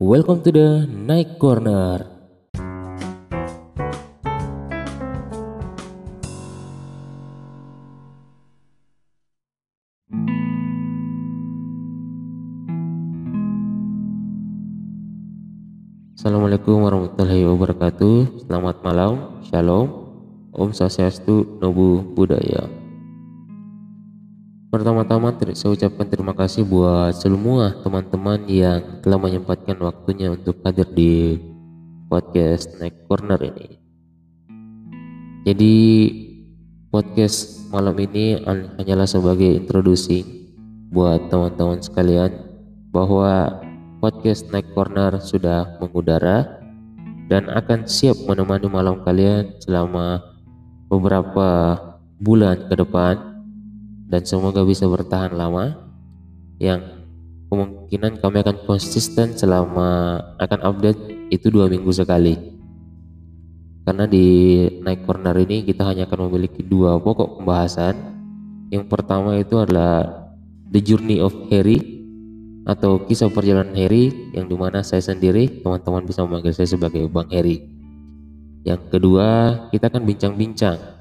Welcome to the Night Corner. Assalamualaikum warahmatullahi wabarakatuh. Selamat malam, shalom, om swastiastu, nobu budaya. Pertama-tama saya ucapkan terima kasih buat semua teman-teman yang telah menyempatkan waktunya untuk hadir di podcast Night Corner ini. Jadi podcast malam ini hanyalah sebagai introduksi buat teman-teman sekalian bahwa podcast Night Corner sudah mengudara dan akan siap menemani malam kalian selama beberapa bulan ke depan dan semoga bisa bertahan lama. Yang kemungkinan kami akan konsisten selama akan update itu dua minggu sekali. Karena di Night Corner ini kita hanya akan memiliki dua pokok pembahasan. Yang pertama itu adalah The Journey of Harry atau kisah perjalanan Harry yang di mana saya sendiri teman-teman bisa memanggil saya sebagai Bang Harry. Yang kedua kita akan bincang-bincang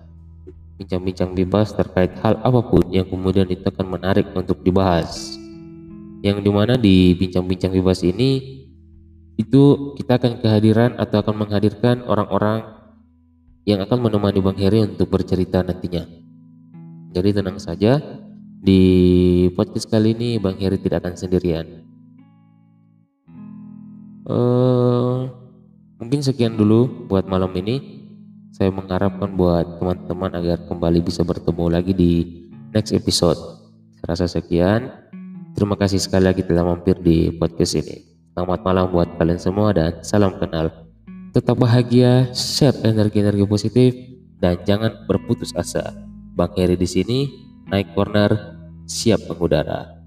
bincang-bincang bebas terkait hal apa pun yang kemudian itu akan menarik untuk dibahas. Yang di mana di bincang-bincang bebas ini itu kita akan kehadiran atau akan menghadirkan orang-orang yang akan menemani Bang Heri untuk bercerita nantinya. Jadi tenang saja, di podcast kali ini Bang Heri tidak akan sendirian. Uh, mungkin sekian dulu buat malam ini. Saya mengharapkan buat teman-teman agar kembali bisa bertemu lagi di next episode. Serasa sekian. Terima kasih sekali lagi telah mampir di podcast ini. Selamat malam buat kalian semua dan salam kenal. Tetap bahagia, share energi-energi positif, dan jangan berputus asa. Bang Heri di sini, naik corner, siap mengudara.